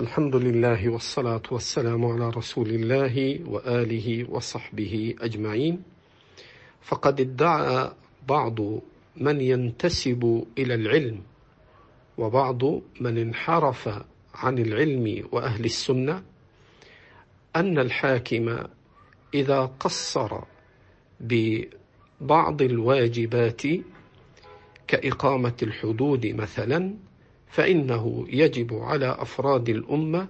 الحمد لله والصلاة والسلام على رسول الله وآله وصحبه أجمعين. فقد ادعى بعض من ينتسب إلى العلم وبعض من انحرف عن العلم وأهل السنة أن الحاكم إذا قصر ببعض الواجبات كإقامة الحدود مثلا فإنه يجب على أفراد الأمة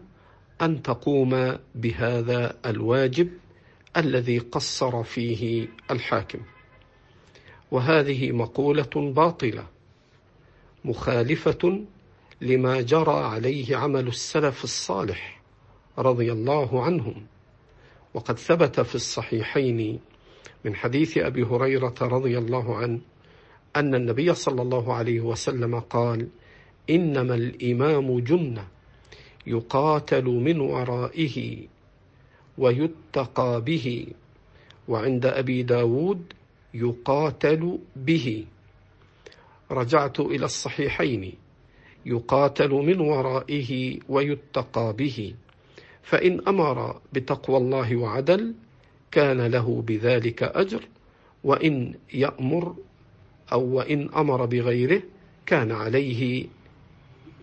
أن تقوم بهذا الواجب الذي قصر فيه الحاكم. وهذه مقولة باطلة مخالفة لما جرى عليه عمل السلف الصالح رضي الله عنهم. وقد ثبت في الصحيحين من حديث أبي هريرة رضي الله عنه أن النبي صلى الله عليه وسلم قال إنما الإمام جنة يقاتل من ورائه ويتقى به وعند أبي داود يقاتل به. رجعت إلى الصحيحين يقاتل من ورائه ويتقى به. فإن أمر بتقوى الله وعدل كان له بذلك أجر وإن يأمر أو وإن أمر بغيره كان عليه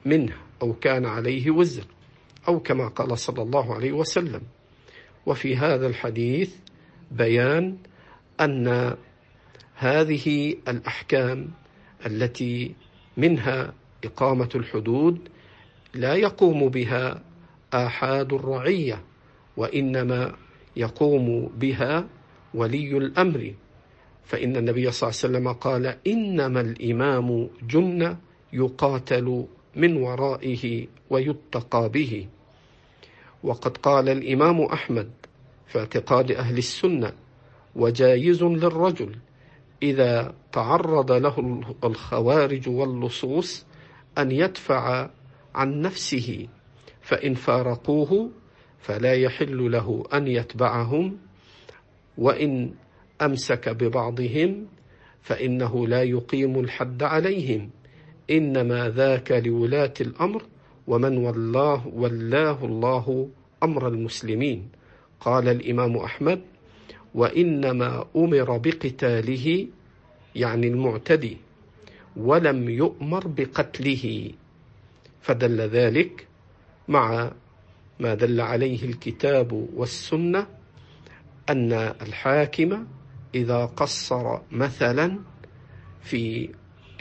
منه أو كان عليه وزر أو كما قال صلى الله عليه وسلم. وفي هذا الحديث بيان أن هذه الأحكام التي منها إقامة الحدود لا يقوم بها آحاد الرعية وإنما يقوم بها ولي الأمر. فإن النبي صلى الله عليه وسلم قال إنما الإمام جنة يقاتل من ورائه ويتقى به. وقد قال الإمام أحمد في اعتقاد أهل السنة وجايز للرجل إذا تعرض له الخوارج واللصوص أن يدفع عن نفسه فإن فارقوه فلا يحل له أن يتبعهم وإن أمسك ببعضهم فإنه لا يقيم الحد عليهم. إنما ذاك لولاة الأمر ومن والله ولاه الله أمر المسلمين. قال الإمام أحمد وإنما أمر بقتاله يعني المعتدي ولم يؤمر بقتله. فدل ذلك مع ما دل عليه الكتاب والسنة أن الحاكم إذا قصر مثلا في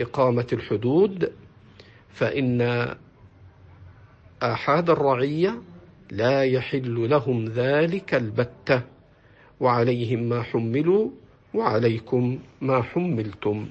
إقامة الحدود فإن آحاد الرعية لا يحل لهم ذلك البتة وعليهم ما حملوا وعليكم ما حملتم.